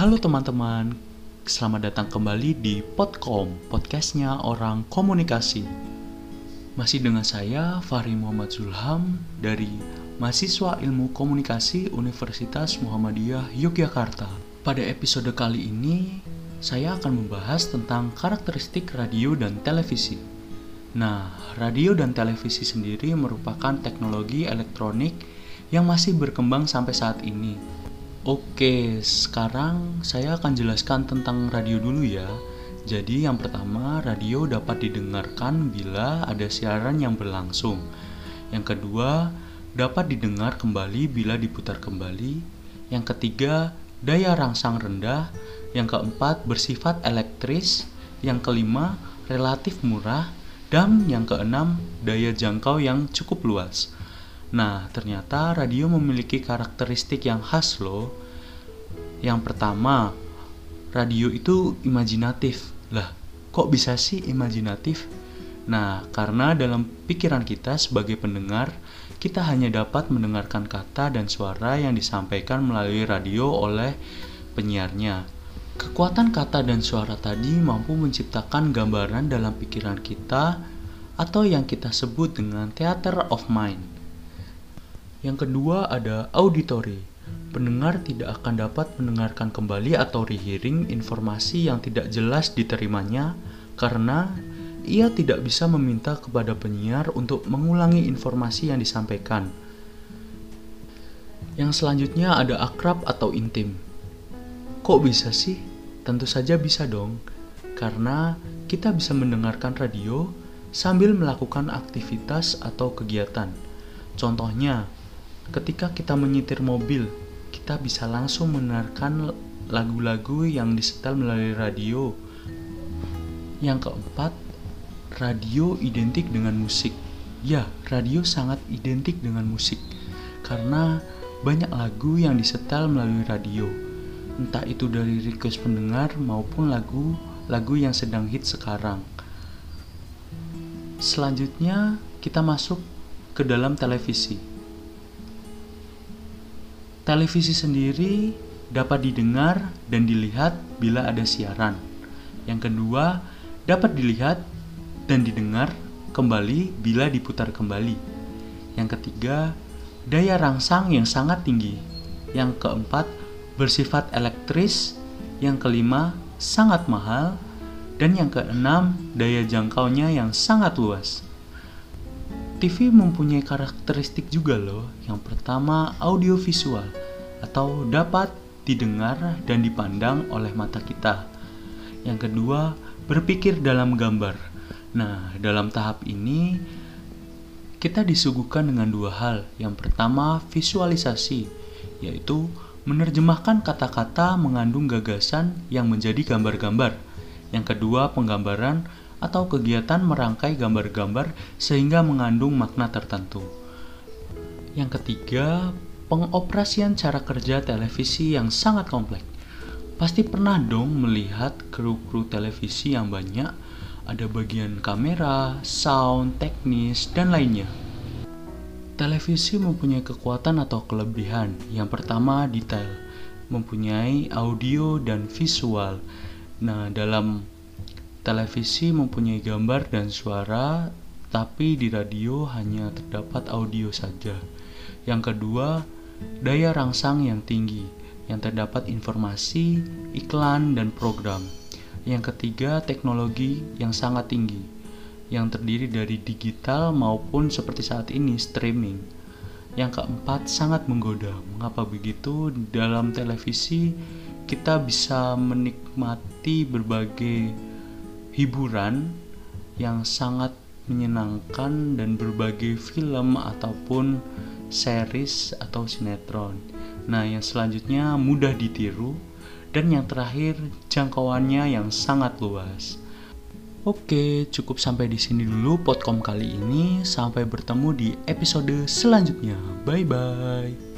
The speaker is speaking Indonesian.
Halo teman-teman, selamat datang kembali di Podcom, podcastnya orang komunikasi. Masih dengan saya, Fahri Muhammad Zulham, dari mahasiswa ilmu komunikasi Universitas Muhammadiyah Yogyakarta. Pada episode kali ini, saya akan membahas tentang karakteristik radio dan televisi. Nah, radio dan televisi sendiri merupakan teknologi elektronik yang masih berkembang sampai saat ini Oke, sekarang saya akan jelaskan tentang radio dulu ya. Jadi yang pertama, radio dapat didengarkan bila ada siaran yang berlangsung. Yang kedua, dapat didengar kembali bila diputar kembali. Yang ketiga, daya rangsang rendah. Yang keempat, bersifat elektris. Yang kelima, relatif murah. Dan yang keenam, daya jangkau yang cukup luas. Nah, ternyata radio memiliki karakteristik yang khas loh. Yang pertama, radio itu imajinatif. Lah, kok bisa sih imajinatif? Nah, karena dalam pikiran kita sebagai pendengar, kita hanya dapat mendengarkan kata dan suara yang disampaikan melalui radio oleh penyiarnya. Kekuatan kata dan suara tadi mampu menciptakan gambaran dalam pikiran kita atau yang kita sebut dengan theater of mind. Yang kedua ada auditory. Pendengar tidak akan dapat mendengarkan kembali atau rehearing informasi yang tidak jelas diterimanya karena ia tidak bisa meminta kepada penyiar untuk mengulangi informasi yang disampaikan. Yang selanjutnya ada akrab atau intim. Kok bisa sih? Tentu saja bisa dong, karena kita bisa mendengarkan radio sambil melakukan aktivitas atau kegiatan. Contohnya, Ketika kita menyetir mobil, kita bisa langsung mendengarkan lagu-lagu yang disetel melalui radio. Yang keempat, radio identik dengan musik. Ya, radio sangat identik dengan musik karena banyak lagu yang disetel melalui radio. Entah itu dari request pendengar maupun lagu-lagu yang sedang hit sekarang. Selanjutnya, kita masuk ke dalam televisi. Televisi sendiri dapat didengar dan dilihat bila ada siaran. Yang kedua, dapat dilihat dan didengar kembali bila diputar kembali. Yang ketiga, daya rangsang yang sangat tinggi. Yang keempat, bersifat elektris. Yang kelima, sangat mahal. Dan yang keenam, daya jangkaunya yang sangat luas. TV mempunyai karakteristik juga loh. Yang pertama, audiovisual atau dapat didengar dan dipandang oleh mata kita. Yang kedua, berpikir dalam gambar. Nah, dalam tahap ini kita disuguhkan dengan dua hal. Yang pertama, visualisasi, yaitu menerjemahkan kata-kata mengandung gagasan yang menjadi gambar-gambar. Yang kedua, penggambaran atau kegiatan merangkai gambar-gambar sehingga mengandung makna tertentu. Yang ketiga, pengoperasian cara kerja televisi yang sangat kompleks. Pasti pernah dong melihat kru-kru televisi yang banyak, ada bagian kamera, sound, teknis, dan lainnya. Televisi mempunyai kekuatan atau kelebihan. Yang pertama, detail. Mempunyai audio dan visual. Nah, dalam Televisi mempunyai gambar dan suara, tapi di radio hanya terdapat audio saja. Yang kedua, daya rangsang yang tinggi, yang terdapat informasi, iklan, dan program. Yang ketiga, teknologi yang sangat tinggi, yang terdiri dari digital maupun seperti saat ini streaming. Yang keempat, sangat menggoda. Mengapa begitu? Dalam televisi, kita bisa menikmati berbagai hiburan yang sangat menyenangkan dan berbagai film ataupun series atau sinetron. Nah, yang selanjutnya mudah ditiru dan yang terakhir jangkauannya yang sangat luas. Oke, cukup sampai di sini dulu podcast kali ini. Sampai bertemu di episode selanjutnya. Bye bye.